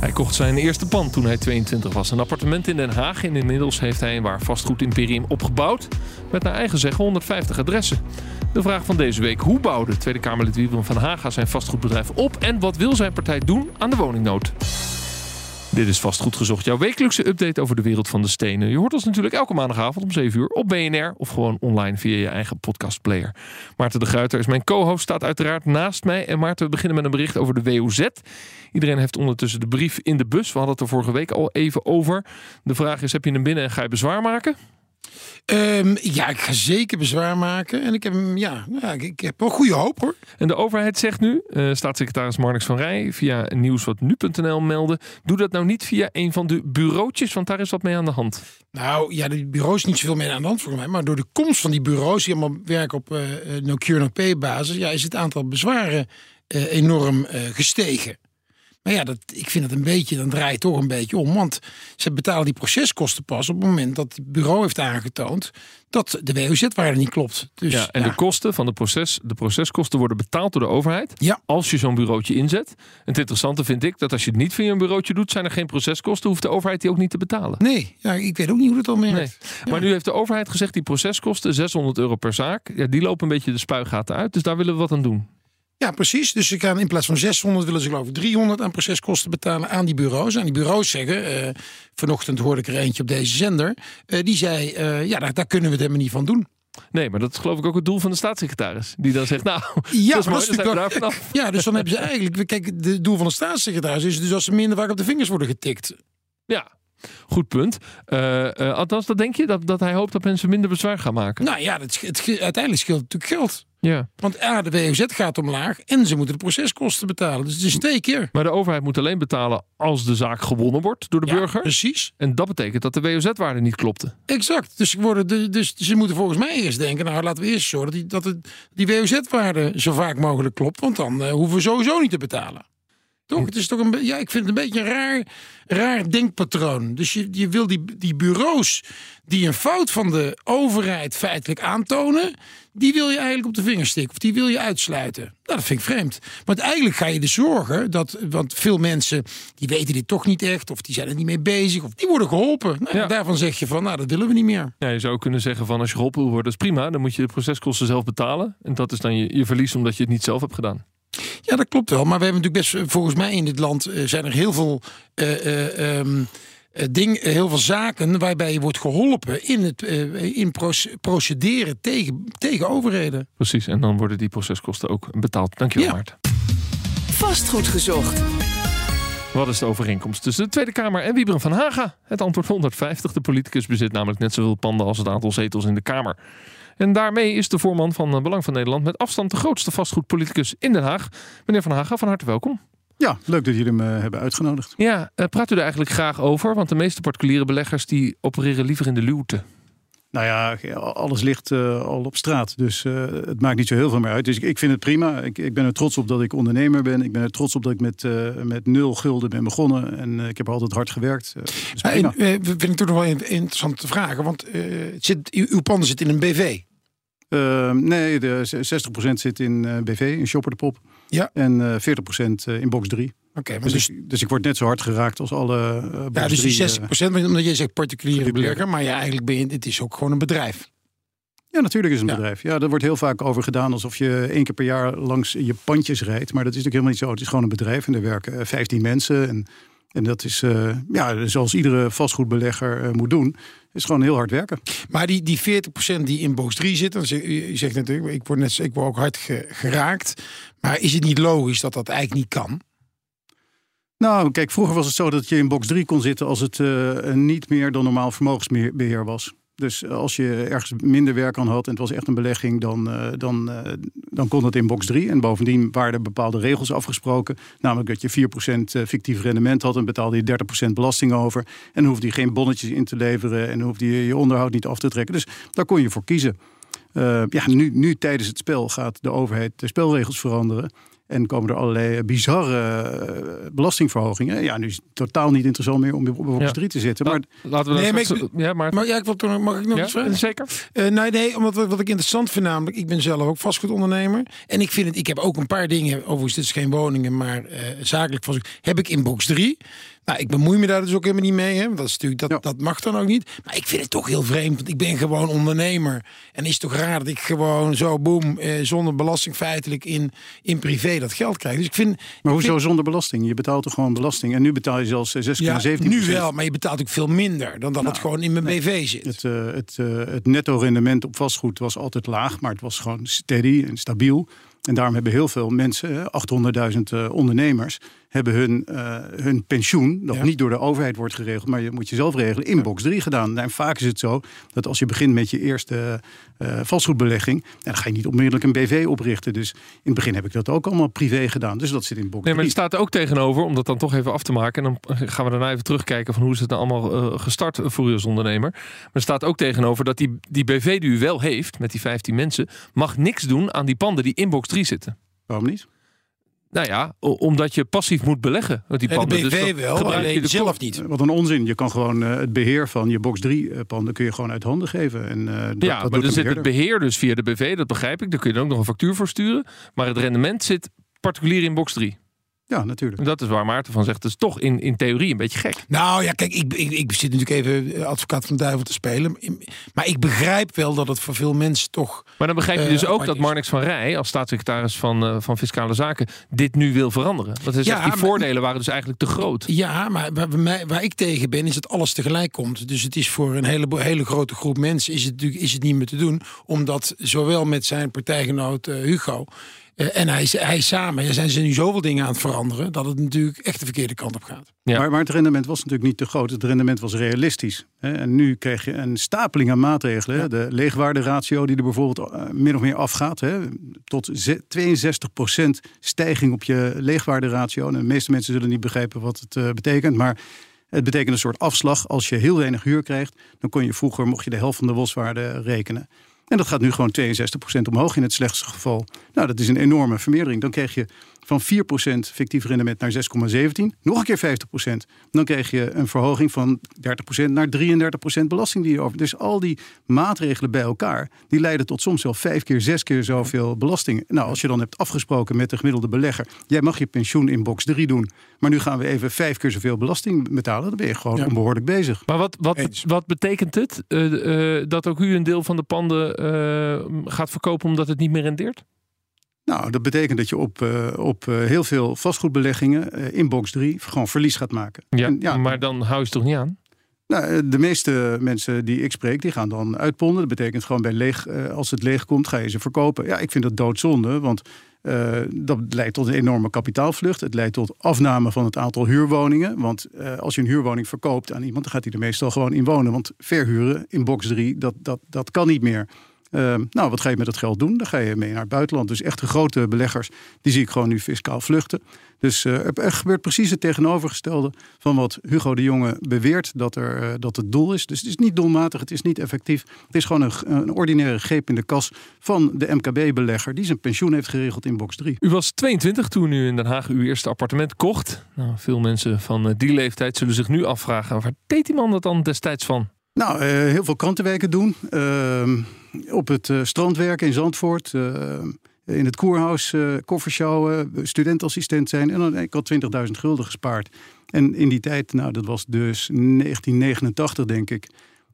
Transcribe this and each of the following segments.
Hij kocht zijn eerste pand toen hij 22 was. Een appartement in Den Haag. Inmiddels heeft hij een waar vastgoedimperium opgebouwd. Met naar eigen zeggen 150 adressen. De vraag van deze week. Hoe bouwde Tweede Kamerlid Wiebren van Haga zijn vastgoedbedrijf op? En wat wil zijn partij doen aan de woningnood? Dit is vastgoed gezocht, jouw wekelijkse update over de wereld van de stenen. Je hoort ons natuurlijk elke maandagavond om 7 uur op BNR of gewoon online via je eigen podcastplayer. Maarten de Gruiter is mijn co-host, staat uiteraard naast mij. En Maarten, we beginnen met een bericht over de WOZ. Iedereen heeft ondertussen de brief in de bus. We hadden het er vorige week al even over. De vraag is, heb je hem binnen en ga je bezwaar maken? Um, ja, ik ga zeker bezwaar maken. En ik heb, ja, ja, ik heb wel goede hoop hoor. En de overheid zegt nu, uh, staatssecretaris Marnix van Rij via nieuwswatnu.nl melden. Doe dat nou niet via een van de bureautjes, want daar is wat mee aan de hand. Nou ja, de bureaus niet zoveel mee aan de hand voor mij. Maar door de komst van die bureaus die allemaal werken op uh, no-cure, no-pay basis. Ja, is het aantal bezwaren uh, enorm gestegen. Maar ja, dat, ik vind het een beetje, dan draait het toch een beetje om. Want ze betalen die proceskosten pas op het moment dat het bureau heeft aangetoond dat de WOZ-waarde niet klopt. Dus, ja, en de kosten van de proces, de proceskosten worden betaald door de overheid. Ja. Als je zo'n bureautje inzet. En het interessante vind ik dat als je het niet via een bureautje doet, zijn er geen proceskosten, hoeft de overheid die ook niet te betalen. Nee, ja, ik weet ook niet hoe het al merkt. Nee. Ja. Maar nu heeft de overheid gezegd die proceskosten, 600 euro per zaak, ja, die lopen een beetje de spuigaten uit. Dus daar willen we wat aan doen. Ja, precies. Dus ze gaan in plaats van 600 willen ze geloof ik 300 aan proceskosten betalen aan die bureaus. En die bureaus zeggen, uh, vanochtend hoorde ik er eentje op deze zender, uh, die zei, uh, ja, daar, daar kunnen we het helemaal niet van doen. Nee, maar dat is geloof ik ook het doel van de staatssecretaris. Die dan zegt, nou, ja, dat is mooi, dat daar vanaf. Ja, dus dan hebben ze eigenlijk... Kijk, het doel van de staatssecretaris is dus als ze minder vaak op de vingers worden getikt. Ja, Goed punt. Uh, uh, althans, dat denk je dat, dat hij hoopt dat mensen minder bezwaar gaan maken? Nou ja, het, het, uiteindelijk scheelt natuurlijk geld. Ja. Want A, de WOZ gaat omlaag en ze moeten de proceskosten betalen. Dus het is twee keer. Maar de overheid moet alleen betalen als de zaak gewonnen wordt door de ja, burger. Precies. En dat betekent dat de WOZ-waarde niet klopte. Exact. Dus, worden de, dus ze moeten volgens mij eerst denken, nou laten we eerst zorgen dat die, dat het, die WOZ-waarde zo vaak mogelijk klopt. Want dan uh, hoeven we sowieso niet te betalen. Toch? Het is toch een, ja, ik vind het een beetje een raar, raar denkpatroon. Dus je, je wil die, die bureaus die een fout van de overheid feitelijk aantonen, die wil je eigenlijk op de vinger stikken of die wil je uitsluiten. Nou, dat vind ik vreemd. Want eigenlijk ga je dus zorgen dat, want veel mensen die weten dit toch niet echt, of die zijn er niet mee bezig, of die worden geholpen. Nou, Ja. Daarvan zeg je van, nou, dat willen we niet meer. Ja, je zou kunnen zeggen van als je geholpen wil worden, dat is prima. Dan moet je de proceskosten zelf betalen. En dat is dan je, je verlies omdat je het niet zelf hebt gedaan. Ja, dat klopt wel. Maar we hebben natuurlijk best, volgens mij in dit land eh, zijn er heel veel uh, uh, um, ding, heel veel zaken waarbij je wordt geholpen in het uh, in procederen tegen, tegen overheden. Precies, en dan worden die proceskosten ook betaald. Dankjewel, Ja. Maarten. Vastgoed gezocht. Wat is de overeenkomst tussen de Tweede Kamer en Wiebren van Haga? Het antwoord 150. De politicus bezit namelijk net zoveel panden als het aantal zetels in de Kamer. En daarmee is de voorman van eh, Belang van Nederland met afstand de grootste vastgoedpoliticus in Den Haag. Meneer Van Haga, van harte welkom. Ja, leuk dat jullie hem uh, hebben uitgenodigd. Ja, uh, praat u er eigenlijk graag over? Want de meeste particuliere beleggers die opereren liever in de luwte. Nou ja, alles ligt uh, al op straat. Dus uh, het maakt niet zo heel veel meer uit. Dus ik, ik vind het prima. Ik, ik, ben er trots op dat ik ondernemer ben. Ik ben er trots op dat ik met, uh, met nul gulden ben begonnen. En ik heb altijd hard gewerkt. Dus en, vind ik toch nog wel interessant te vragen. Want het zit, uw panden zitten in een BV. Uh, nee, de 60% zit in uh, BV, in Shopper de Pop. Ja. En uh, 40% in box 3. Oké, maar dus, dus, ik, dus ik word net zo hard geraakt als alle ja, dus 3, die 60%, omdat je zegt particuliere belegger, maar ja, eigenlijk ben je, het is ook gewoon een bedrijf. Ja, natuurlijk is het een Ja. bedrijf. Ja, daar wordt heel vaak over gedaan alsof je één keer per jaar langs je pandjes rijdt. Maar dat is natuurlijk helemaal niet zo. Het is gewoon een bedrijf en er werken 15 mensen. En, en dat is, uh, ja, zoals iedere vastgoedbelegger uh, moet doen, is gewoon heel hard werken. Maar die, die 40% die in box 3 zit, dan zeg, u zegt natuurlijk, ik word, net, ik word ook hard ge, geraakt. Maar is het niet logisch dat dat eigenlijk niet kan? Nou, kijk, vroeger was het zo dat je in box 3 kon zitten als het uh, niet meer dan normaal vermogensbeheer was. Dus als je ergens minder werk aan had en het was echt een belegging, dan, uh, dan, uh, dan kon het in box 3. En bovendien waren er bepaalde regels afgesproken. Namelijk dat je 4% fictief rendement had en betaalde je 30% belasting over. En hoefde je geen bonnetjes in te leveren en hoefde je je onderhoud niet af te trekken. Dus daar kon je voor kiezen. Ja, nu, nu tijdens het spel gaat de overheid de spelregels veranderen. En komen er allerlei bizarre eh, belastingverhogingen. Ja, nu is het totaal niet interessant meer om op box ja. 3 te zitten. Maar, Laten we nee, maar ik, ja, maar... maar ja, ik wil toch, mag ik nog ja, iets vragen? Zeker. Uh, nee, nee, omdat wat, wat ik interessant vind namelijk, ik ben zelf ook vastgoedondernemer. En ik vind het, ik heb ook een paar dingen, overigens dit is geen woningen, maar uh, zakelijk vastgoed, heb ik in box 3. Nou, ik bemoei me daar dus ook helemaal niet mee. Hè? Want dat, is natuurlijk, dat, Ja. dat mag dan ook niet. Maar ik vind het toch heel vreemd. Want ik ben gewoon ondernemer. En is het toch raar dat ik gewoon zo boem, eh, zonder belasting feitelijk in, in privé dat geld krijg. Dus ik vind... maar hoezo zonder belasting? Je betaalt toch gewoon belasting? En nu betaal je zelfs eh, 6,17 Ja, nu wel, maar je betaalt ook veel minder dan dat het gewoon in mijn BV zit. Het, eh, het, eh, het netto rendement op vastgoed was altijd laag, maar het was gewoon steady en stabiel. En daarom hebben heel veel mensen, hè, 800.000 eh, ondernemers, hebben hun, eh, hun pensioen, dat Ja. niet door de overheid wordt geregeld, maar je moet je zelf regelen, in box 3 gedaan. En vaak is het zo dat als je begint met je eerste eh, vastgoedbelegging, dan ga je niet onmiddellijk een BV oprichten. Dus in het begin heb ik dat ook allemaal privé gedaan. Dus dat zit in box Nee, maar 3. er staat er ook tegenover, om dat dan toch even af te maken. En dan gaan we daarna even terugkijken van hoe is het nou allemaal eh, gestart voor u als ondernemer. Maar er staat ook tegenover dat die, die BV die u wel heeft, met die 15 mensen, mag niks doen aan die panden die in box 3 zitten. Waarom niet? Nou ja, omdat je passief moet beleggen. met Die En de panden. BV Dus dan wel, gebruik je alleen de zelf niet. Wat een onzin. Je kan gewoon eh, het beheer van je box 3 eh, panden kun je gewoon uit handen geven. En, eh, dat, Ja, dat maar er de zit het beheer dus via de BV, dat begrijp ik. Daar kun je dan ook nog een factuur voor sturen. Maar het rendement zit particulier in box 3. Ja, natuurlijk. Dat is waar Maarten van zegt. Dat is toch in, in theorie een beetje gek. Nou ja, kijk, ik, ik, ik zit natuurlijk even eh, advocaat van de duivel te spelen. Maar ik begrijp wel dat het voor veel mensen toch... Maar dan begrijp je Eh, dus ook apart dat is. Marnix van Rij, als staatssecretaris van, eh, van Fiscale Zaken, dit nu wil veranderen. Want hij zegt, die maar- voordelen waren dus eigenlijk te groot. Ja, maar waar, waar mij- waar ik tegen ben, is dat alles tegelijk komt. Dus het is voor een hele, hele grote groep mensen is het, natuurlijk- is het niet meer te doen. Omdat zowel met zijn partijgenoot eh, Hugo eh, en hij, hij samen, ja, zijn ze nu zoveel dingen aan het veranderen... dat het natuurlijk echt de verkeerde kant op gaat. Ja. Maar, maar het rendement was natuurlijk niet te groot. Het rendement was realistisch. Hè? En nu krijg je een stapeling aan maatregelen. hè. De leegwaarderatio die er bijvoorbeeld eh, min of meer afgaat. Hè? Tot ze- 62% stijging op je leegwaarderatio. En de meeste mensen zullen niet begrijpen wat het eh, betekent. Maar het betekent een soort afslag. Als je heel weinig huur krijgt, dan kon je vroeger mocht je de helft van de boswaarde rekenen. En dat gaat nu gewoon 62% omhoog in het slechtste geval. Nou, dat is een enorme vermeerdering. Dan krijg je van 4% fictief rendement naar 6,17. Nog een keer 50%. Dan krijg je een verhoging van 30% naar 33% belasting die je over. Dus al die maatregelen bij elkaar, die leiden tot soms wel vijf keer, zes keer zoveel belasting. Nou, als je dan hebt afgesproken met de gemiddelde belegger, jij mag je pensioen in box 3 doen, maar nu gaan we even vijf keer zoveel belasting betalen, dan ben je gewoon Ja. onbehoorlijk bezig. Maar wat, wat, wat betekent het eh, eh, dat ook u een deel van de panden eh, gaat verkopen omdat het niet meer rendeert? Nou, dat betekent dat je op, eh, op eh, heel veel vastgoedbeleggingen eh, in box 3 gewoon verlies gaat maken. Ja, En maar dan hou je ze toch niet aan? Nou, de meeste mensen die ik spreek, die gaan dan uitponden. Dat betekent gewoon bij leeg, als het leeg komt, ga je ze verkopen. Ja, ik vind dat doodzonde, want dat leidt tot een enorme kapitaalvlucht. Het leidt tot afname van het aantal huurwoningen. Want als je een huurwoning verkoopt aan iemand, dan gaat hij er meestal gewoon in wonen. Want verhuren in box 3, dat, dat, dat kan niet meer. Eh, nou, wat ga je met dat geld doen? Dan ga je mee naar het buitenland. Dus echte grote beleggers, die zie ik gewoon nu fiscaal vluchten. Dus eh, er- gebeurt precies het tegenovergestelde van wat Hugo de Jonge beweert dat, er, eh, dat het doel is. Dus het is niet doelmatig, het is niet effectief. Het is gewoon een, een ordinaire greep in de kas van de MKB-belegger die zijn pensioen heeft geregeld in box 3. U was 22 toen u in Den Haag uw eerste appartement kocht. Nou, veel mensen van eh, die leeftijd zullen zich nu afvragen... waar deed die man dat dan destijds van? Nou, heel veel krantenwerken doen. Ehm, op het eh, strand werken in Zandvoort. eh, in het koerhuis uh, koffers sjouwen, studentassistent zijn. En dan ik had 20.000 gulden gespaard. En in die tijd, nou dat was dus 1989 denk ik...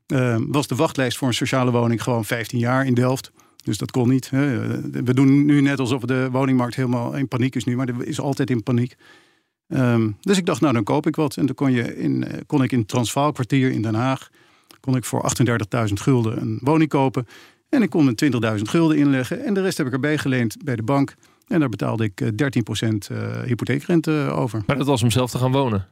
eh, was de wachtlijst voor een sociale woning gewoon 15 jaar in Delft. Dus dat kon niet. Hè. We doen nu net alsof de woningmarkt helemaal in paniek is nu. Maar er is altijd in paniek. Um, dus ik dacht, nou dan koop ik wat. En dan kon, je in, kon ik in het Transvaalkwartier in Den Haag... kon ik voor 38.000 gulden een woning kopen... En ik kon een 20.000 gulden inleggen. En de rest heb ik erbij geleend bij de bank. En daar betaalde ik 13% uh, hypotheekrente over. Maar dat was om zelf te gaan wonen?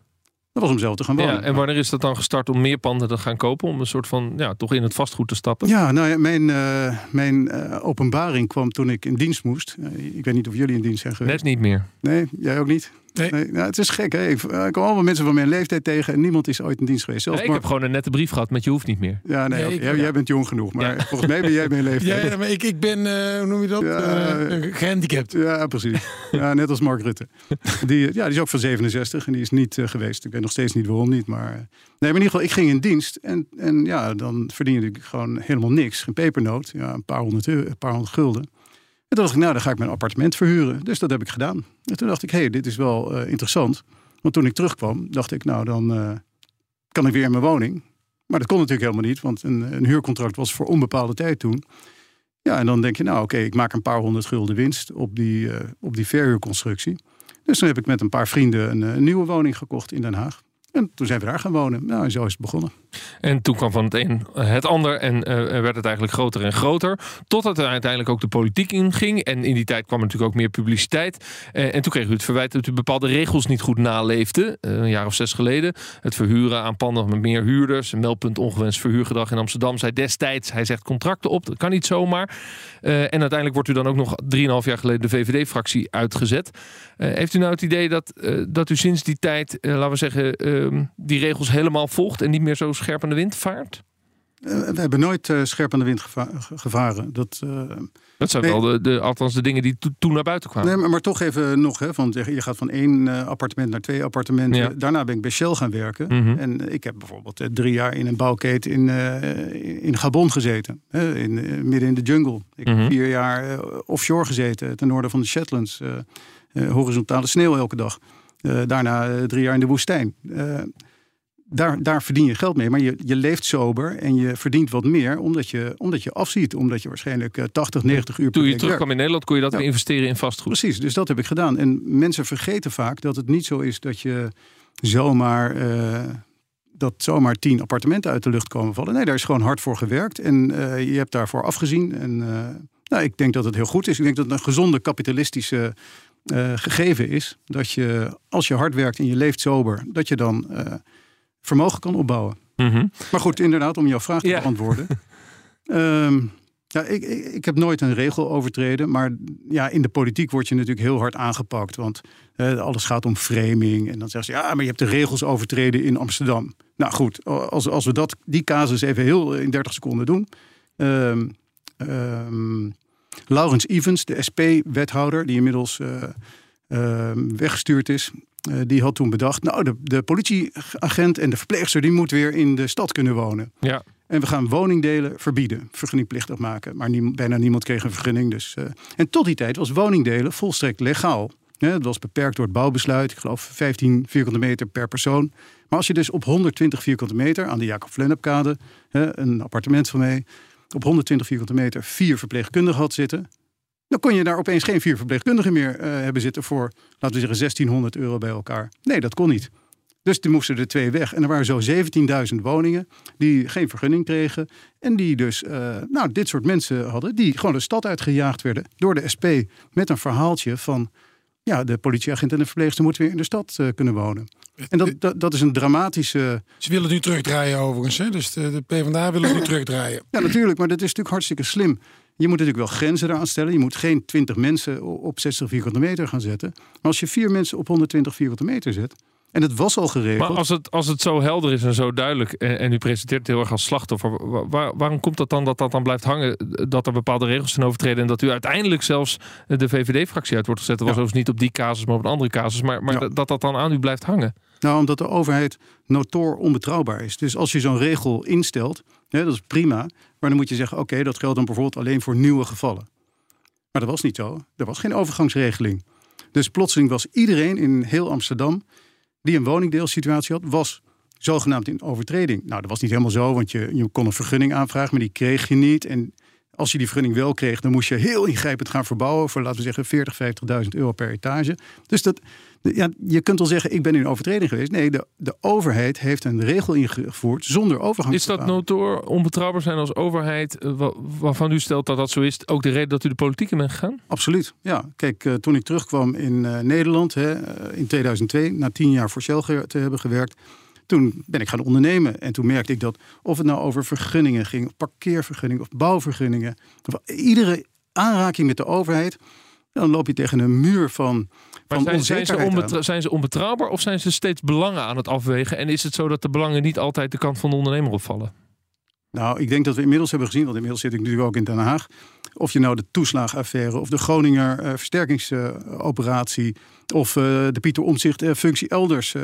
Dat was om zelf te gaan wonen. Ja, en wanneer is dat dan gestart om meer panden te gaan kopen? Om een soort van, ja, toch in het vastgoed te stappen? Ja, nou ja, mijn, uh, mijn uh, openbaring kwam toen ik in dienst moest. Uh, ik weet niet of jullie in dienst zijn geweest. Net niet meer. Nee, jij ook niet? Nee. nee nou, het is gek, hè? Ik, ik kom allemaal mensen van mijn leeftijd tegen en niemand is ooit in dienst geweest. Zelfs nee, ik heb gewoon een nette brief gehad met je hoeft niet meer. Ja, nee, nee ik, jij, ja. jij, bent jong genoeg, maar ja. volgens mij ben jij mijn leeftijd. Ja, maar ik, ik ben, uh, hoe noem je dat, ja, uh, gehandicapt. Ja, precies. ja, net als Mark Rutte. Die, ja, die is ook van 67 en die is niet uh, geweest. Ik weet nog steeds niet waarom niet, maar... nee, maar in ieder geval, ik ging in dienst en, en ja, dan verdiende ik gewoon helemaal niks. Geen pepernoot, ja, een paar honderd, euro, een paar honderd gulden. En toen dacht ik, nou, dan ga ik mijn appartement verhuren. Dus dat heb ik gedaan. En toen dacht ik, hé, hey, dit is wel uh, interessant. Want toen ik terugkwam, dacht ik, nou, dan uh, kan ik weer in mijn woning. Maar dat kon natuurlijk helemaal niet, want een, een huurcontract was voor onbepaalde tijd toen. Ja, en dan denk je, nou oké, ik maak een paar honderd gulden winst op die, uh, op die verhuurconstructie. Dus toen heb ik met een paar vrienden een nieuwe woning gekocht in Den Haag. En toen zijn we daar gaan wonen. Nou, zo is het begonnen. En toen kwam van het een het ander en uh, werd het eigenlijk groter en groter. Tot er uiteindelijk ook de politiek inging. En in die tijd kwam er natuurlijk ook meer publiciteit. En toen kreeg u het verwijt dat u bepaalde regels niet goed naleefde. Een jaar of zes geleden. Het verhuren aan panden met meer huurders. Een meldpunt ongewenst verhuurgedrag in Amsterdam. Zei destijds, hij zegt contracten op. Dat kan niet zomaar. en uiteindelijk wordt u dan ook nog 3,5 jaar geleden de VVD-fractie uitgezet. heeft u nou het idee dat, dat u sinds die tijd, laten we zeggen, die regels helemaal volgt en niet meer zo scherp aan de wind vaart? Uh, we hebben nooit uh, scherp aan de wind geva gevaren. Dat, uh, dat zijn nee. wel de, de, althans de dingen die to toen naar buiten kwamen. Nee, maar, maar toch even nog. Hè, want je gaat van één appartement naar twee appartementen. Ja. Daarna ben ik bij Shell gaan werken. Mhm. Mm -hmm. En ik heb bijvoorbeeld drie jaar in een bouwketen in, in Gabon gezeten. Hè, in, midden in de jungle. Ik Mhm. heb vier jaar offshore gezeten. Ten noorden van de Shetlands. horizontale sneeuw elke dag. Daarna drie jaar in de woestijn daar, daar verdien je geld mee. Maar je, je leeft sober en je verdient wat meer omdat je, omdat je afziet. Omdat je waarschijnlijk uh, 80, 90 uur per Toen je terugkwam in Nederland kon je dat ja. weer investeren in vastgoed. Precies, dus dat heb ik gedaan. En mensen vergeten vaak dat het niet zo is dat je zomaar... Uh, dat zomaar tien appartementen uit de lucht komen vallen. Nee, daar is gewoon hard voor gewerkt. En uh, je hebt daarvoor afgezien. En nou, ik denk dat het heel goed is. Ik denk dat het een gezonde kapitalistische gegeven is. Dat je, als je hard werkt en je leeft sober... dat je dan vermogen kan opbouwen. Mm -hmm. Maar goed, inderdaad, om jouw vraag te beantwoorden. um, ja, ik, ik, ik, heb nooit een regel overtreden. Maar ja, in de politiek word je natuurlijk heel hard aangepakt. Want eh, alles gaat om framing. En dan zeggen ze, ja, maar je hebt de regels overtreden in Amsterdam. Nou goed, als, als we dat, die casus even heel in 30 seconden doen. Um, um, Laurens Evans, de SP-wethouder, die inmiddels uh, uh, weggestuurd is. Uh, die had toen bedacht, nou, de, de politieagent en de verpleegster... die moet weer in de stad kunnen wonen. Ja. En we gaan woningdelen verbieden, vergunningplichtig maken. Maar nie, bijna niemand kreeg een vergunning. Dus, uh, en tot die tijd was woningdelen volstrekt legaal. Ja, het was beperkt door het bouwbesluit. Ik geloof 15 vierkante meter per persoon. Maar als je dus op 120 vierkante meter... aan de Jacob Flennepkade, een appartement van mij... op 120 vierkante meter vier verpleegkundigen had zitten... Dan kon je daar opeens geen vier verpleegkundigen meer uh, hebben zitten voor, laten we zeggen, 1600 euro bij elkaar. Nee, dat kon niet. Dus toen moesten er twee weg. En er waren zo 17.000 woningen die geen vergunning kregen. En die dus, uh, nou, dit soort mensen hadden, die gewoon de stad uitgejaagd werden door de SP met een verhaaltje van, ja, de politieagent en de verpleegster moeten weer in de stad uh, kunnen wonen. En dat, dat, dat, is een dramatische. Ze willen het nu terugdraaien overigens. Hè? Dus de, de PvdA wil het nu terugdraaien. Ja, natuurlijk. Maar dat is natuurlijk hartstikke slim. Je moet natuurlijk wel grenzen eraan stellen. Je moet geen 20 mensen op 60 vierkante meter gaan zetten. Maar als je vier mensen op 120 vierkante meter zet. En het was al geregeld. Maar als het, als het zo helder is en zo duidelijk. En, en u presenteert het heel erg als slachtoffer. Waar, waarom komt dat dan dat dat dan blijft hangen? Dat er bepaalde regels zijn overtreden. En dat u uiteindelijk zelfs de VVD-fractie uit wordt gezet. Dat was Ja. overigens niet op die casus, maar op een andere casus. Maar, maar Ja. dat dat dan aan u blijft hangen. Nou, omdat de overheid notoor onbetrouwbaar is. Dus als je zo'n regel instelt, hè, dat is prima. Maar dan moet je zeggen, oké, dat geldt dan bijvoorbeeld alleen voor nieuwe gevallen. Maar dat was niet zo. Er was geen overgangsregeling. Dus plotseling was iedereen in heel Amsterdam die een woningdeelsituatie had, was zogenaamd in overtreding. Nou, dat was niet helemaal zo, want je, je kon een vergunning aanvragen, maar die kreeg je niet. En Als je die vergunning wel kreeg, dan moest je heel ingrijpend gaan verbouwen voor, laten we zeggen, 40, 50.000 euro per etage. Dus dat, ja, je kunt wel zeggen, ik ben in overtreding geweest. Nee, de, de overheid heeft een regel ingevoerd zonder overgang. Is dat notoor onbetrouwbaar zijn als overheid, eh, waarvan u stelt dat dat zo is, ook de reden dat u de politiek in bent gegaan? Absoluut, ja. Kijk, uh, toen ik terugkwam in uh, Nederland hè, in 2002, na tien jaar voor Shell te hebben gewerkt, toen ben ik gaan ondernemen. En toen merkte ik dat of het nou over vergunningen ging, of parkeervergunningen of bouwvergunningen, of iedere aanraking met de overheid, dan loop je tegen een muur van. Maar zijn, zijn, ze zijn ze onbetrouwbaar of zijn ze steeds belangen aan het afwegen? En is het zo dat de belangen niet altijd de kant van de ondernemer opvallen? Nou, ik denk dat we inmiddels hebben gezien, want inmiddels zit ik natuurlijk ook in Den Haag. Of je nou de toeslagaffaire of de Groninger uh, versterkingsoperatie of uh, de Pieter Omzicht uh, functie elders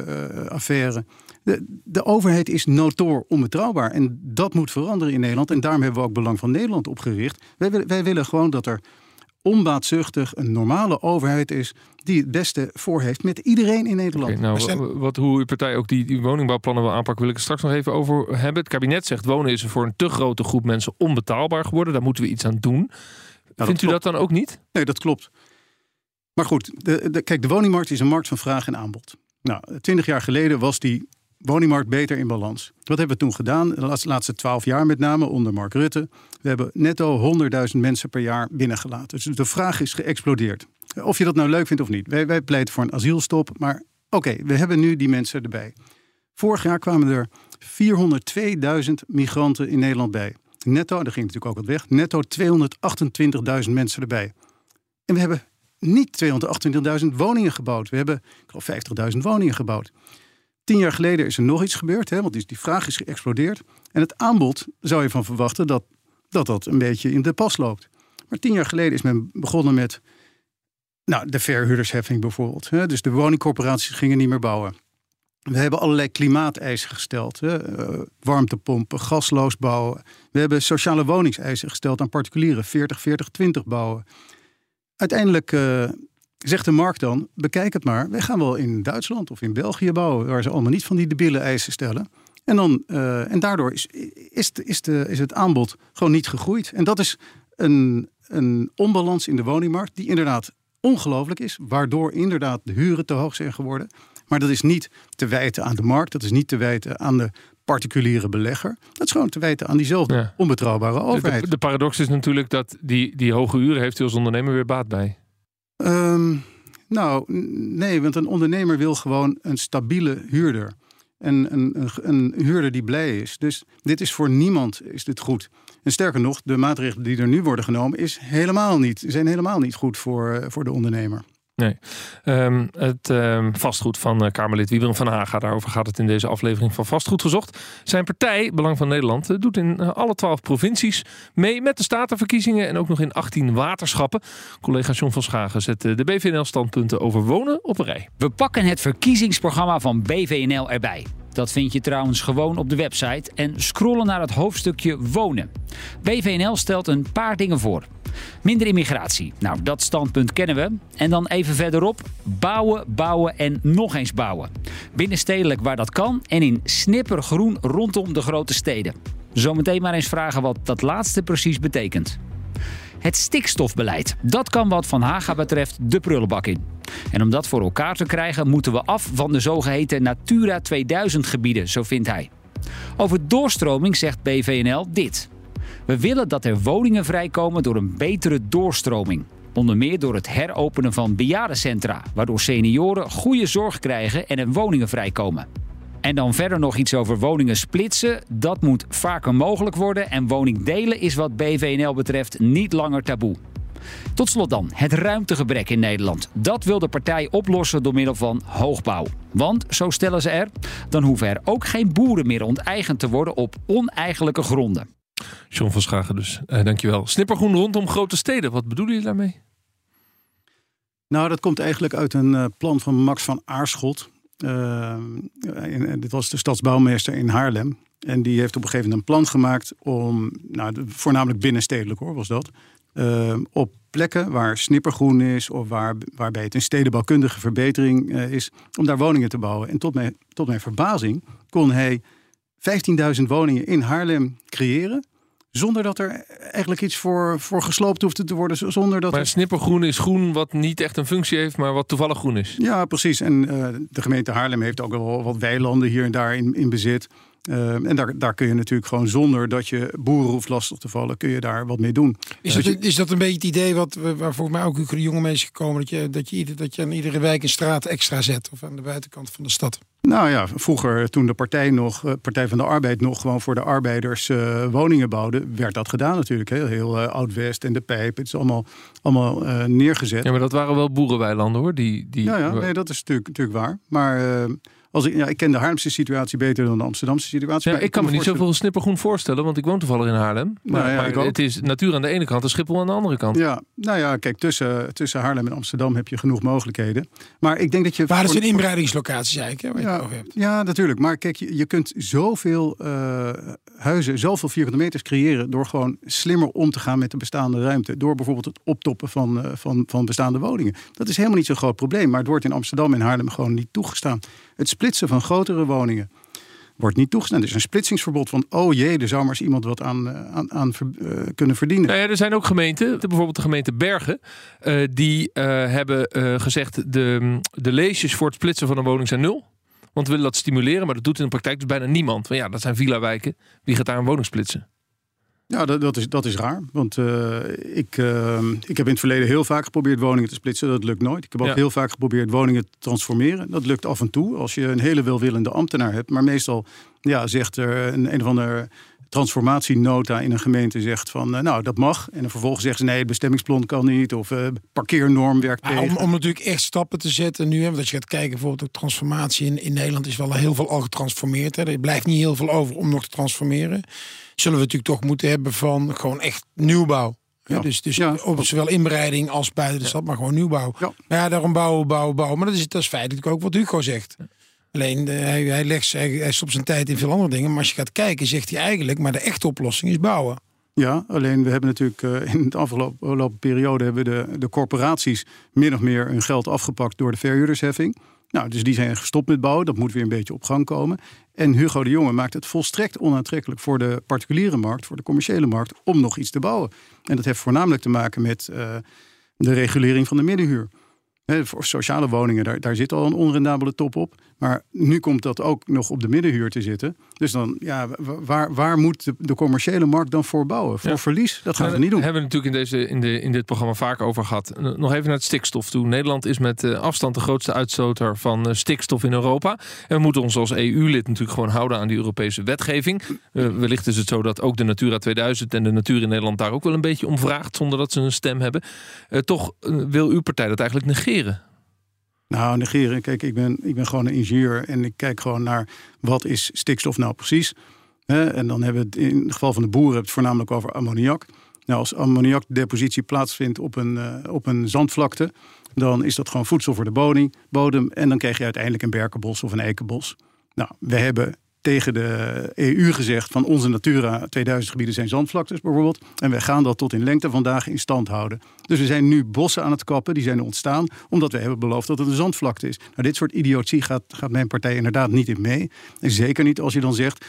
affaire. De, de, overheid is notoor onbetrouwbaar en dat moet veranderen in Nederland. En daarom hebben we ook Belang van Nederland opgericht. Wij, wij willen gewoon dat er onbaatzuchtig een normale overheid is die het beste voor heeft met iedereen in Nederland. Okay, nou, wat, hoe uw partij ook die, die woningbouwplannen wil aanpakken, wil ik het straks nog even over hebben. Het kabinet zegt wonen is voor een te grote groep mensen onbetaalbaar geworden. Daar moeten we iets aan doen. Vindt u dat dan ook niet? Nee, dat klopt. Maar goed, de, de, kijk, de woningmarkt is een markt van vraag en aanbod. Nou, twintig jaar geleden was die woningmarkt beter in balans. Wat hebben we toen gedaan? De laatste twaalf jaar met name onder Mark Rutte. We hebben netto 100.000 mensen per jaar binnengelaten. Dus de vraag is geëxplodeerd. Of je dat nou leuk vindt of niet. Wij, pleiten voor een asielstop. Maar oké, we hebben nu die mensen erbij. Vorig jaar kwamen er 402.000 migranten in Nederland bij. Netto, daar ging natuurlijk ook wat weg. Netto 228.000 mensen erbij. En we hebben niet 228.000 woningen gebouwd. We hebben, ik geloof, 50.000 woningen gebouwd. Tien jaar geleden is er nog iets gebeurd, hè, want die, die vraag is geëxplodeerd. En het aanbod zou je van verwachten dat, dat dat een beetje in de pas loopt. Maar tien jaar geleden is men begonnen met nou, de verhuurdersheffing bijvoorbeeld. Hè. Dus de woningcorporaties gingen niet meer bouwen. We hebben allerlei klimaateisen gesteld. Hè. Uh, warmtepompen, gasloos bouwen. We hebben sociale woningseisen gesteld aan particulieren. 40, 40, 20 bouwen. Uiteindelijk uh, zegt de markt dan, bekijk het maar. Wij gaan wel in Duitsland of in België bouwen... waar ze allemaal niet van die debiele eisen stellen. En, dan, uh, en daardoor is, is, is, de, is het aanbod gewoon niet gegroeid. En dat is een, een onbalans in de woningmarkt... die inderdaad ongelooflijk is. Waardoor inderdaad de huren te hoog zijn geworden. Maar dat is niet te wijten aan de markt. Dat is niet te wijten aan de particuliere belegger. Dat is gewoon te wijten aan diezelfde onbetrouwbare overheid. De, de, paradox is natuurlijk dat die, die hoge huren heeft u als ondernemer weer baat bij. Um, nou, nee, want een ondernemer wil gewoon een stabiele huurder. En een, een, een, huurder die blij is. Dus dit is voor niemand is dit goed. En sterker nog, de maatregelen die er nu worden genomen, is helemaal niet, zijn helemaal niet goed voor, eh, voor de ondernemer. Nee. Um, het um, vastgoed van uh, Kamerlid Wieberen van Haga. Daarover gaat het in deze aflevering van Vastgoed gezocht. Zijn partij, Belang van Nederland, uh, doet in uh, alle twaalf provincies mee met de statenverkiezingen en ook nog in 18 waterschappen. Collega John van Schagen zet de BVNL-standpunten over wonen op een rij. We pakken het verkiezingsprogramma van BVNL erbij. Dat vind je trouwens gewoon op de website en scrollen naar het hoofdstukje wonen. BVNL stelt een paar dingen voor. Minder immigratie. Nou, dat standpunt kennen we. En dan even verderop: bouwen, bouwen en nog eens bouwen. Binnenstedelijk waar dat kan en in snippergroen rondom de grote steden. Zometeen maar eens vragen wat dat laatste precies betekent. Het stikstofbeleid. Dat kan wat Van Haga betreft de prullenbak in. En om dat voor elkaar te krijgen moeten we af van de zogeheten Natura 2000 gebieden, zo vindt hij. Over doorstroming zegt BVNL dit. We willen dat er woningen vrijkomen door een betere doorstroming. Onder meer door het heropenen van bejaardencentra, waardoor senioren goede zorg krijgen en er woningen vrijkomen. En dan verder nog iets over woningen splitsen. Dat moet vaker mogelijk worden en woningdelen is wat BVNL betreft niet langer taboe. Tot slot dan, het ruimtegebrek in Nederland. Dat wil de partij oplossen door middel van hoogbouw. Want, zo stellen ze er, dan hoeven er ook geen boeren meer onteigend te worden op oneigenlijke gronden. John van Schagen dus, eh, dankjewel. Snippergroen rondom grote steden, wat bedoelen jullie daarmee? Nou, dat komt eigenlijk uit een uh, plan van Max van Aarschot. Uh, in, dit was de stadsbouwmeester in Haarlem. En die heeft op een gegeven moment een plan gemaakt om, nou, voornamelijk binnenstedelijk hoor, was dat. Uh, op plekken waar snippergroen is of waar, waarbij het een stedenbouwkundige verbetering uh, is, om daar woningen te bouwen. En tot mijn, tot mijn verbazing kon hij 15.000 woningen in Haarlem creëren Zonder dat er eigenlijk iets voor, voor gesloopt hoeft te worden. Zonder dat Maar er- snippergroen is groen wat niet echt een functie heeft, maar wat toevallig groen is. Ja, precies. En eh, de gemeente Haarlem heeft ook wel wat weilanden hier en daar in, in bezit. Eh, en daar, daar kun je natuurlijk gewoon zonder dat je boeren hoeft lastig te vallen, kun je daar wat mee doen. Is dat, is dat een beetje het idee wat, waar volgens mij ook de jonge mensen gekomen... Dat je, dat, je, ieder- dat je aan iedere wijk een straat extra zet of aan de buitenkant van de stad? Nou ja, vroeger toen de partij nog, eh, Partij van de Arbeid nog gewoon voor de arbeiders eh, woningen bouwde, werd dat gedaan natuurlijk. Heel, heel eh, Oud-West en de Pijp, het is allemaal, allemaal eh, neergezet. Ja, maar dat waren wel boerenweilanden hoor. Die, die, Ja, ja nee, dat is natuurlijk, natuurlijk waar. Maar als ik, ja, ik ken de Haarlemse situatie beter dan de Amsterdamse situatie. Ja, maar ik kan me niet zoveel snippergroen voorstellen, want ik woon toevallig in Haarlem. Maar, Nou ja, maar het is natuur aan de ene kant en Schiphol aan de andere kant. Ja, nou ja, kijk, tussen, tussen Haarlem en Amsterdam heb je genoeg mogelijkheden. Maar ik denk dat je. Waar het voor- zijn inbreidingslocaties eigenlijk, hè, waar je het Ja, over hebt. ja, natuurlijk. Maar kijk, je, je kunt zoveel eh, huizen, zoveel vierkante meters creëren... door gewoon slimmer om te gaan met de bestaande ruimte. Door bijvoorbeeld het optoppen van, eh, van, van bestaande woningen. Dat is helemaal niet zo'n groot probleem. Maar het wordt in Amsterdam en Haarlem gewoon niet toegestaan. Het splitsen van grotere woningen wordt niet toegestaan. Er is een splitsingsverbod van... oh jee, er zou maar eens iemand wat aan, eh, aan, aan eh, kunnen verdienen. Nou ja, er zijn ook gemeenten, bijvoorbeeld de gemeente Bergen, eh, die hebben gezegd de, de leesjes voor het splitsen van een woning zijn nul. Want we willen dat stimuleren, maar dat doet in de praktijk dus bijna niemand. Want ja, dat zijn villa-wijken. Wie gaat daar een woning splitsen? Ja, dat, dat, is, dat is raar. Want eh, ik, eh, ik heb in het verleden heel vaak geprobeerd woningen te splitsen. Dat lukt nooit. Ik heb ook Ja. heel vaak geprobeerd woningen te transformeren. Dat lukt af en toe als je een hele welwillende ambtenaar hebt. Maar meestal ja, zegt er een, een of andere transformatienota in een gemeente zegt van eh, nou dat mag. En dan vervolgens zeggen ze nee, het bestemmingsplan kan niet. Of eh, parkeernorm werkt tegen. om, om natuurlijk echt stappen te zetten nu, hè, want als je gaat kijken, bijvoorbeeld de transformatie in, in Nederland is wel heel veel al getransformeerd. Hè. Er blijft niet heel veel over om nog te transformeren. Zullen we natuurlijk toch moeten hebben van gewoon echt nieuwbouw. Ja. Dus, dus Ja. op zowel inbreiding als buiten de stad, maar gewoon nieuwbouw. Ja, daarom bouwen, bouwen, bouwen. Maar dat is, dat is feitelijk ook wat Hugo zegt. Alleen eh, hij, legt, hij, stopt zijn tijd in veel andere dingen. Maar als je gaat kijken, zegt hij eigenlijk, maar de echte oplossing is bouwen. Ja, alleen we hebben natuurlijk eh, in de afgelopen periode hebben de, de corporaties min of meer hun geld afgepakt door de verhuurdersheffing. Nou, dus die zijn gestopt met bouwen. Dat moet weer een beetje op gang komen. En Hugo de Jonge maakt het volstrekt onaantrekkelijk voor de particuliere markt, voor de commerciële markt, om nog iets te bouwen. En dat heeft voornamelijk te maken met eh, de regulering van de middenhuur. Hè, voor sociale woningen, daar, daar zit al een onrendabele top op. Maar nu komt dat ook nog op de middenhuur te zitten. Dus dan, ja, wa- waar, waar moet de, de commerciële markt dan voor bouwen? Voor Ja. verlies? Dat gaan we niet doen. hebben we natuurlijk in, deze, in, de, in dit programma vaak over gehad. Nog even naar het stikstof toe. Nederland is met eh, afstand de grootste uitstoter van eh, stikstof in Europa. En we moeten ons als EU-lid natuurlijk gewoon houden aan die Europese wetgeving. Wellicht is het zo dat ook de Natura 2000 en de natuur in Nederland daar ook wel een beetje om vraagt, zonder dat ze een stem hebben. Eh, toch wil uw partij dat eigenlijk negeren. Nou, negeren. Kijk, ik ben, ik ben gewoon een ingenieur en ik kijk gewoon naar wat is stikstof nou precies. Hè, en dan hebben we het in het geval van de boeren het voornamelijk over ammoniak. Nou, als ammoniakdepositie plaatsvindt op een, eh, op een zandvlakte, dan is dat gewoon voedsel voor de bodem, bodem. En dan krijg je uiteindelijk een berkenbos of een eikenbos. Nou, we hebben tegen de EU gezegd van onze Natura 2000 gebieden zijn zandvlaktes bijvoorbeeld. En we gaan dat tot in lengte vandaag in stand houden. Dus we zijn nu bossen aan het kappen, die zijn ontstaan omdat we hebben beloofd dat het een zandvlakte is. Nou, dit soort idiotie gaat, gaat mijn partij inderdaad niet in mee. En zeker niet als je dan zegt,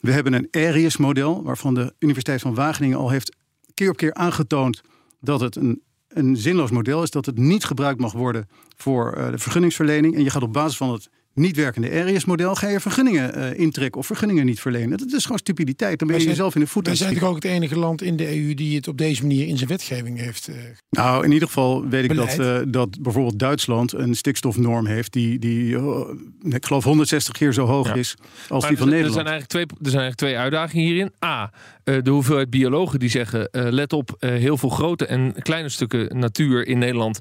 we hebben een ARIES-model waarvan de Universiteit van Wageningen al heeft keer op keer aangetoond dat het een, een zinloos model is, dat het niet gebruikt mag worden voor eh, de vergunningsverlening. En je gaat op basis van het niet werkende ARIES-model ga je vergunningen eh, intrekken of vergunningen niet verlenen. Dat is gewoon stupiditeit. Dan ben je zijn- jezelf in de voet aan Wij het zijn toch ook het enige land in de EU die het op deze manier in zijn wetgeving heeft. eh, Nou, in ieder geval weet ik dat, eh, dat bijvoorbeeld Duitsland een stikstofnorm heeft die, die ik geloof 160 keer zo hoog Ja. is als Maar die van er, Nederland. Er zijn, eigenlijk twee, er zijn eigenlijk twee uitdagingen hierin. A, eh, de hoeveelheid biologen die zeggen... eh, let op, eh, heel veel grote en kleine stukken natuur in Nederland...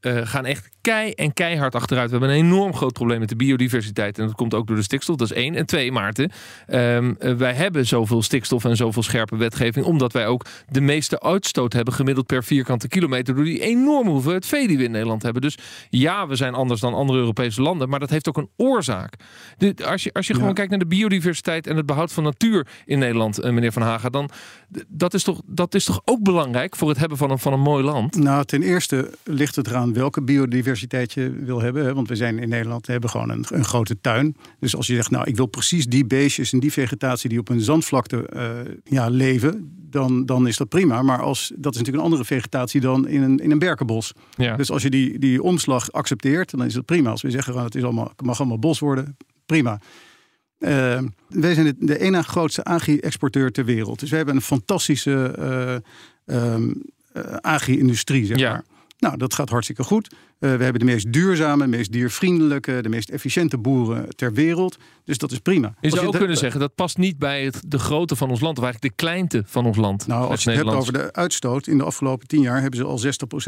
eh, gaan echt kei en keihard achteruit. We hebben een enorm groot probleem met de biodiversiteit. En dat komt ook door de stikstof. Dat is één. En twee, Maarten. ehm, eh, wij hebben zoveel stikstof en zoveel scherpe wetgeving. Omdat wij ook de meeste uitstoot hebben gemiddeld per vierkante kilometer. Door die enorme hoeveelheid vee die we in Nederland hebben. Dus ja, we zijn anders dan andere Europese landen. Maar dat heeft ook een oorzaak. De, als je, als je gewoon kijkt naar de biodiversiteit en het behoud van natuur in Nederland, eh, meneer Van Haga. Dan dat is, toch, dat is toch ook belangrijk voor het hebben van een, van een mooi land. Nou, ten eerste ligt het eraan welke biodiversiteit je wil hebben. Hè? Want we zijn in Nederland, we hebben gewoon een, een, grote tuin. Dus als je zegt, nou, ik wil precies die beestjes en die vegetatie die op een zandvlakte uh, ja, leven, dan, dan is dat prima. Maar als, dat is natuurlijk een andere vegetatie dan in een, in een berkenbos. Ja. Dus als je die, die omslag accepteert, dan is dat prima. Als we zeggen, het, is allemaal, het mag allemaal bos worden, prima. Uh, wij zijn de, de ene grootste agri-exporteur ter wereld. Dus we hebben een fantastische uh, um, agri-industrie, zeg maar. Nou, dat gaat hartstikke goed. Uh, we hebben de meest duurzame, meest diervriendelijke, de meest efficiënte boeren ter wereld. Dus dat is prima. Je zou ook kunnen zeggen, dat past niet bij het, de grootte van ons land, of eigenlijk de kleinte van ons land. Nou, als je het hebt over de uitstoot, in de afgelopen tien jaar hebben ze al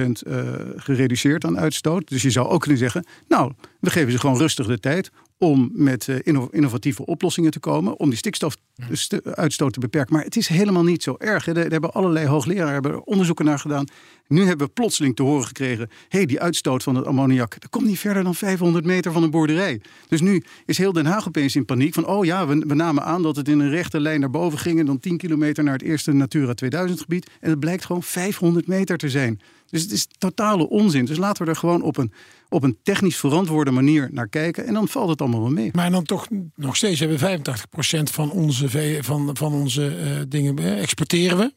60% uh, gereduceerd aan uitstoot. Dus je zou ook kunnen zeggen, nou, we geven ze gewoon rustig de tijd om met uh, innovatieve oplossingen te komen, om die stikstofuitstoot te beperken. Maar het is helemaal niet zo erg. Er hebben allerlei hoogleraren hebben onderzoeken naar gedaan. Nu hebben we plotseling te horen gekregen: hé, hey, die uitstoot van het ammoniak, dat komt niet verder dan 500 meter van een boerderij. Dus nu is heel Den Haag opeens in paniek van: oh ja, we, we namen aan dat het in een rechte lijn naar boven ging en dan 10 kilometer naar het eerste Natura 2000 gebied. En het blijkt gewoon 500 meter te zijn. Dus het is totale onzin. Dus laten we er gewoon op een, op een technisch verantwoorde manier naar kijken. En dan valt het allemaal wel mee. Maar dan toch nog steeds hebben we 85% van onze, van, van onze uh, dingen uh, exporteren we.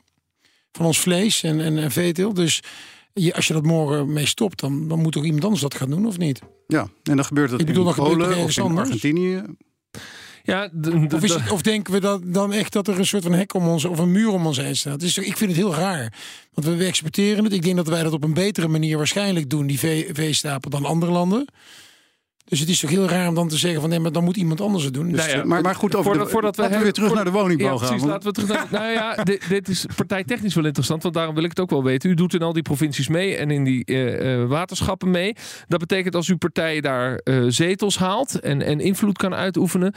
Van ons vlees en, en, en veeteelt. Dus je, als je dat morgen mee stopt, dan, dan moet toch iemand anders dat gaan doen, of niet? Ja, en dan gebeurt dat Ik bedoel, in Polen of in Argentinië. Ja, of, is het, of, denken we dat dan echt dat er een soort van hek om ons of een muur om ons heen staat? Dus ik vind het heel raar. Want we, we exporteren het. Ik denk dat wij dat op een betere manier waarschijnlijk doen, die veestapel, dan andere landen. Dus het is toch heel raar om dan te zeggen van nee, maar dan moet iemand anders het doen. Dus, nou ja, maar, maar goed, over voordat, de, voordat we, weer terug naar de woningbouw ja, gaan. Precies, laten we terug naar, nou ja, dit, dit, is partijtechnisch wel interessant, want daarom wil ik het ook wel weten. U doet in al die provincies mee en in die uh, waterschappen mee. Dat betekent als uw partij daar uh, zetels haalt en, en invloed kan uitoefenen,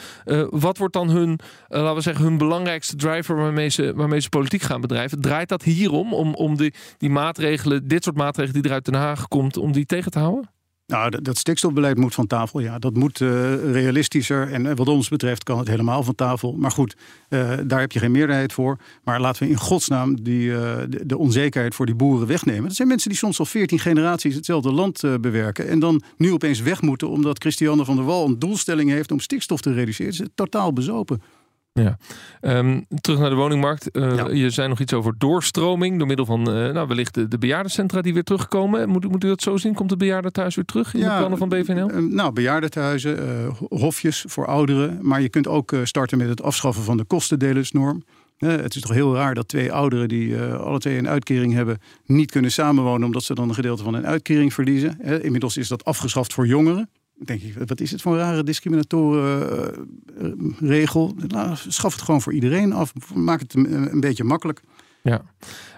wat wordt dan hun, laten we zeggen, hun belangrijkste driver waarmee ze, waarmee ze politiek gaan bedrijven? Draait dat hierom om, om die, die maatregelen, dit soort maatregelen die eruit Den Haag komt, om die tegen te houden? Nou, dat stikstofbeleid moet van tafel. Ja, dat moet uh, realistischer. En wat ons betreft kan het helemaal van tafel. Maar goed, uh, daar heb je geen meerderheid voor. Maar laten we in godsnaam die, de, de, onzekerheid voor die boeren wegnemen. Dat zijn mensen die soms al veertien generaties hetzelfde land bewerken. En dan nu opeens weg moeten omdat Christiane van der Wal een doelstelling heeft om stikstof te reduceren. Dat is totaal bezopen. Ja. Um, terug naar de woningmarkt. Uh, ja. Je zei nog iets over doorstroming door middel van uh, nou, wellicht de, de bejaardencentra die weer terugkomen. Moet, moet u dat zo zien? Komt het bejaardentehuis weer terug in ja, de plannen van BVNL? Uh, nou, bejaardentehuizen, hofjes voor ouderen. Maar je kunt ook starten met het afschaffen van de kostendelersnorm. het is toch heel raar dat twee ouderen die alle twee een uitkering hebben, niet kunnen samenwonen omdat ze dan een gedeelte van hun uitkering verliezen. inmiddels is dat afgeschaft voor jongeren denk ik, wat is het voor een rare discriminatoren regel? Nou, schaf het gewoon voor iedereen af. Maak het een, een beetje makkelijk. Ja,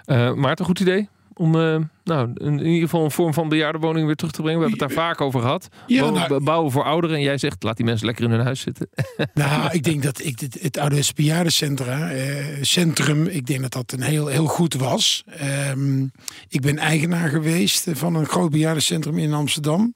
uh, Maarten, goed idee? Om uh, nou, in ieder geval een vorm van bejaardenwoning weer terug te brengen. We hebben het daar vaak over gehad. Ja, nou, bouwen voor ouderen. En jij zegt, laat die mensen lekker in hun huis zitten. Nou, ik denk dat ik het, het oude bejaardencentra, eh, centrum, ik denk dat dat een heel, heel goed was. Um, ik ben eigenaar geweest van een groot bejaardencentrum in Amsterdam.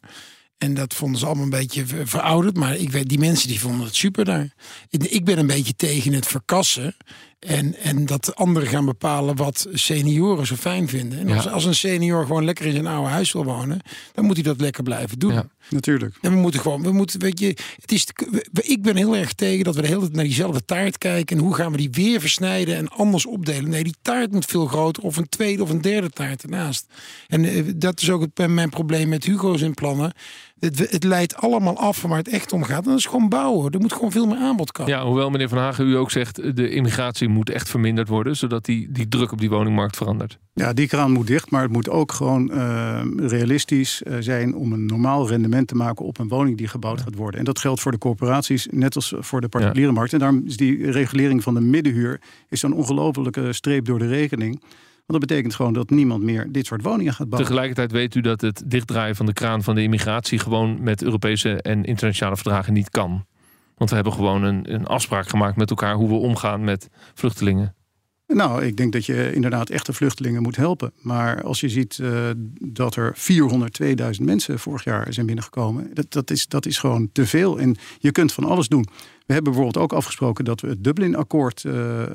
En dat vonden ze allemaal een beetje verouderd. Maar ik weet, die mensen die vonden het super daar. Ik ben een beetje tegen het verkassen. En, en dat anderen gaan bepalen wat senioren zo fijn vinden. En als, als, een senior gewoon lekker in zijn oude huis wil wonen, dan moet hij dat lekker blijven doen. Ja, natuurlijk. En we moeten gewoon, we moeten, weet je, het is, ik ben heel erg tegen dat we de hele tijd naar diezelfde taart kijken. En hoe gaan we die weer versnijden en anders opdelen? Nee, die taart moet veel groter of een tweede of een derde taart ernaast. En eh, dat is ook het, mijn probleem met Hugo's in plannen. Het, het, leidt allemaal af van waar het echt om gaat. En dat is gewoon bouwen. Er moet gewoon veel meer aanbod komen. Ja, hoewel meneer Van Hagen u ook zegt, de immigratie moet echt verminderd worden, zodat die, die druk op die woningmarkt verandert. Ja, die kraan moet dicht, maar het moet ook gewoon uh, realistisch uh, zijn om een normaal rendement te maken op een woning die gebouwd ja. gaat worden. En dat geldt voor de corporaties, net als voor de particuliere ja. markt. En daarom is die regulering van de middenhuur is een ongelofelijke streep door de rekening. Want dat betekent gewoon dat niemand meer dit soort woningen gaat bouwen. Tegelijkertijd weet u dat het dichtdraaien van de kraan van de immigratie gewoon met Europese en internationale verdragen niet kan. Want we hebben gewoon een, een afspraak gemaakt met elkaar hoe we omgaan met vluchtelingen. Nou, ik denk dat je inderdaad echte vluchtelingen moet helpen. Maar als je ziet uh, dat er 402.000 mensen vorig jaar zijn binnengekomen, dat, dat, is, dat is gewoon te veel. En je kunt van alles doen. We hebben bijvoorbeeld ook afgesproken dat we het Dublin-akkoord. Uh, uh,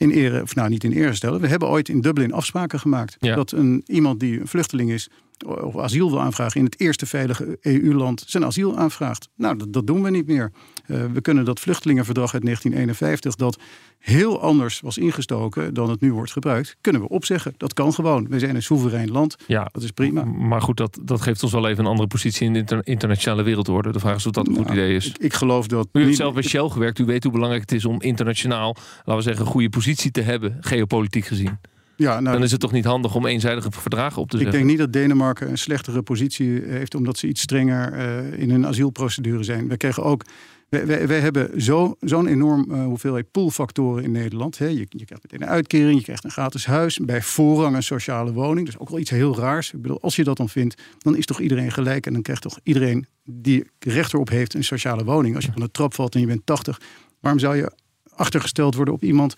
in ere, of nou niet in ere stellen. We hebben ooit in Dublin afspraken gemaakt. Ja. Dat een, iemand die een vluchteling is, of asiel wil aanvragen in het eerste veilige EU-land, zijn asiel aanvraagt. Nou, dat, dat doen we niet meer. Uh, we kunnen dat vluchtelingenverdrag uit 1951, dat heel anders was ingestoken dan het nu wordt gebruikt, kunnen we opzeggen. Dat kan gewoon. We zijn een soeverein land. Ja, dat is prima. Maar goed, dat, dat geeft ons wel even een andere positie in de inter internationale wereldorde. De vraag is of dat een goed nou, idee is. Ik, ik geloof dat. U heeft zelf bij Shell gewerkt. U weet hoe belangrijk het is om internationaal, laten we zeggen, een goede positie te hebben, geopolitiek gezien. Ja, nou, dan is het toch niet handig om eenzijdige verdragen op te zetten? Ik denk niet dat Denemarken een slechtere positie heeft omdat ze iets strenger uh, in hun asielprocedure zijn. We krijgen ook. Wij, wij, hebben zo'n zo enorm uh, hoeveelheid poolfactoren in Nederland. Je, je, krijgt meteen een uitkering, je krijgt een gratis huis. Bij voorrang een sociale woning. Dat is ook wel iets heel raars. Ik bedoel, als je dat dan vindt, dan is toch iedereen gelijk. En dan krijgt toch iedereen die recht erop heeft een sociale woning. Als je van de trap valt en je bent 80, waarom zou je achtergesteld worden op iemand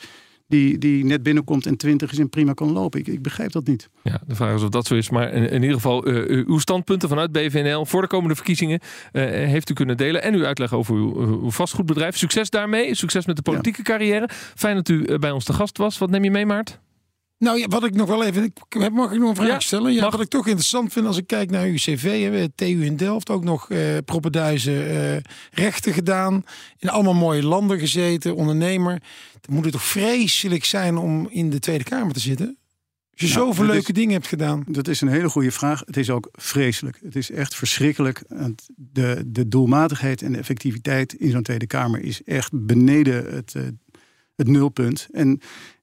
die, die net binnenkomt en 20 is en prima kan lopen. Ik, ik begrijp dat niet. Ja, de vraag is of dat zo is. Maar in, in ieder geval, uh, uw standpunten vanuit BVNL voor de komende verkiezingen uh, heeft u kunnen delen. En uw uitleg over uw, uw, vastgoedbedrijf. Succes daarmee. Succes met de politieke carrière. Fijn dat u bij ons te gast was. Wat neem je mee, Maart? Nou ja, wat ik nog wel even. Ik, mag ik nog een vraag stellen? Ja, wat ik toch interessant vind als ik kijk naar uw cv. Hè, TU in Delft ook nog uh, propenduizen uh, rechten gedaan. In allemaal mooie landen gezeten, ondernemer. Het moet het toch vreselijk zijn om in de Tweede Kamer te zitten? Als je nou, zoveel leuke dingen hebt gedaan. Dat is een hele goede vraag. Het is ook vreselijk. Het is echt verschrikkelijk. De, de doelmatigheid en de effectiviteit in zo'n Tweede Kamer is echt beneden het, uh, het nulpunt. En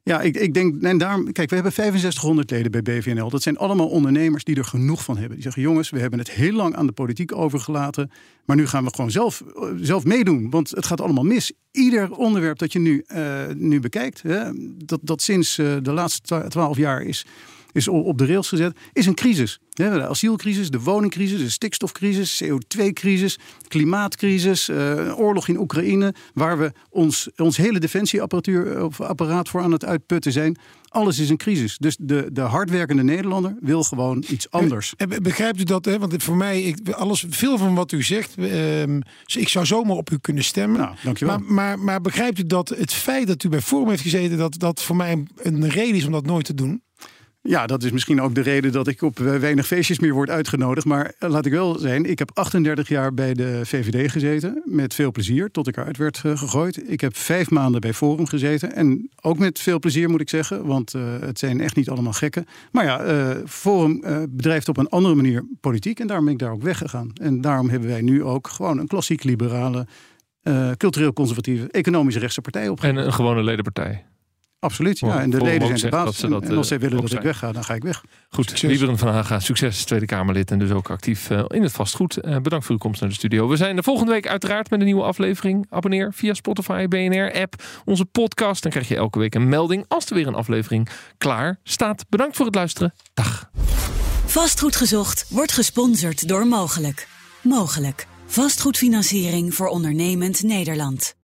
ja, ik, ik denk, en daarom, kijk, we hebben 6500 leden bij BVNL. Dat zijn allemaal ondernemers die er genoeg van hebben. Die zeggen, jongens, we hebben het heel lang aan de politiek overgelaten. Maar nu gaan we gewoon zelf, zelf meedoen. Want het gaat allemaal mis. Ieder onderwerp dat je nu, uh, nu bekijkt, hè, dat, dat sinds uh, de laatste twaalf jaar is is op de rails gezet, is een crisis. De asielcrisis, de woningcrisis, de stikstofcrisis, CO2-crisis, klimaatcrisis, uh, oorlog in Oekraïne, waar we ons, ons hele defensieapparatuur of apparaat voor aan het uitputten zijn. Alles is een crisis. Dus de, de hardwerkende Nederlander wil gewoon iets anders. Begrijpt u dat? Hè? Want voor mij, ik, alles, veel van wat u zegt, uh, ik zou zomaar op u kunnen stemmen. Nou, dankjewel. Maar, maar, maar begrijpt u dat het feit dat u bij Forum heeft gezeten, dat dat voor mij een reden is om dat nooit te doen? Ja, dat is misschien ook de reden dat ik op weinig feestjes meer word uitgenodigd. Maar eh, laat ik wel zijn, ik heb 38 jaar bij de VVD gezeten. Met veel plezier, tot ik eruit werd eh, gegooid. Ik heb vijf maanden bij Forum gezeten. En ook met veel plezier moet ik zeggen, want het zijn echt niet allemaal gekken. Maar ja, uh, Forum bedrijft op een andere manier politiek. En daarom ben ik daar ook weggegaan. En daarom hebben wij nu ook gewoon een klassiek liberale, cultureel conservatieve, economische rechtse partij op. En een gewone ledenpartij. Absoluut, ja. En de leden zijn de baas. En, en, als zij willen dat ik wegga, dan ga ik weg. Goed, Lieberen van Haga, succes, Tweede Kamerlid en dus ook actief uh, in het vastgoed. Uh, bedankt voor uw komst naar de studio. We zijn de volgende week uiteraard met een nieuwe aflevering. Abonneer via Spotify, BNR-app, onze podcast. Dan krijg je elke week een melding als er weer een aflevering klaar staat. Bedankt voor het luisteren. Dag. Vastgoed gezocht wordt gesponsord door Mogelijk. Mogelijk. Vastgoedfinanciering voor ondernemend Nederland.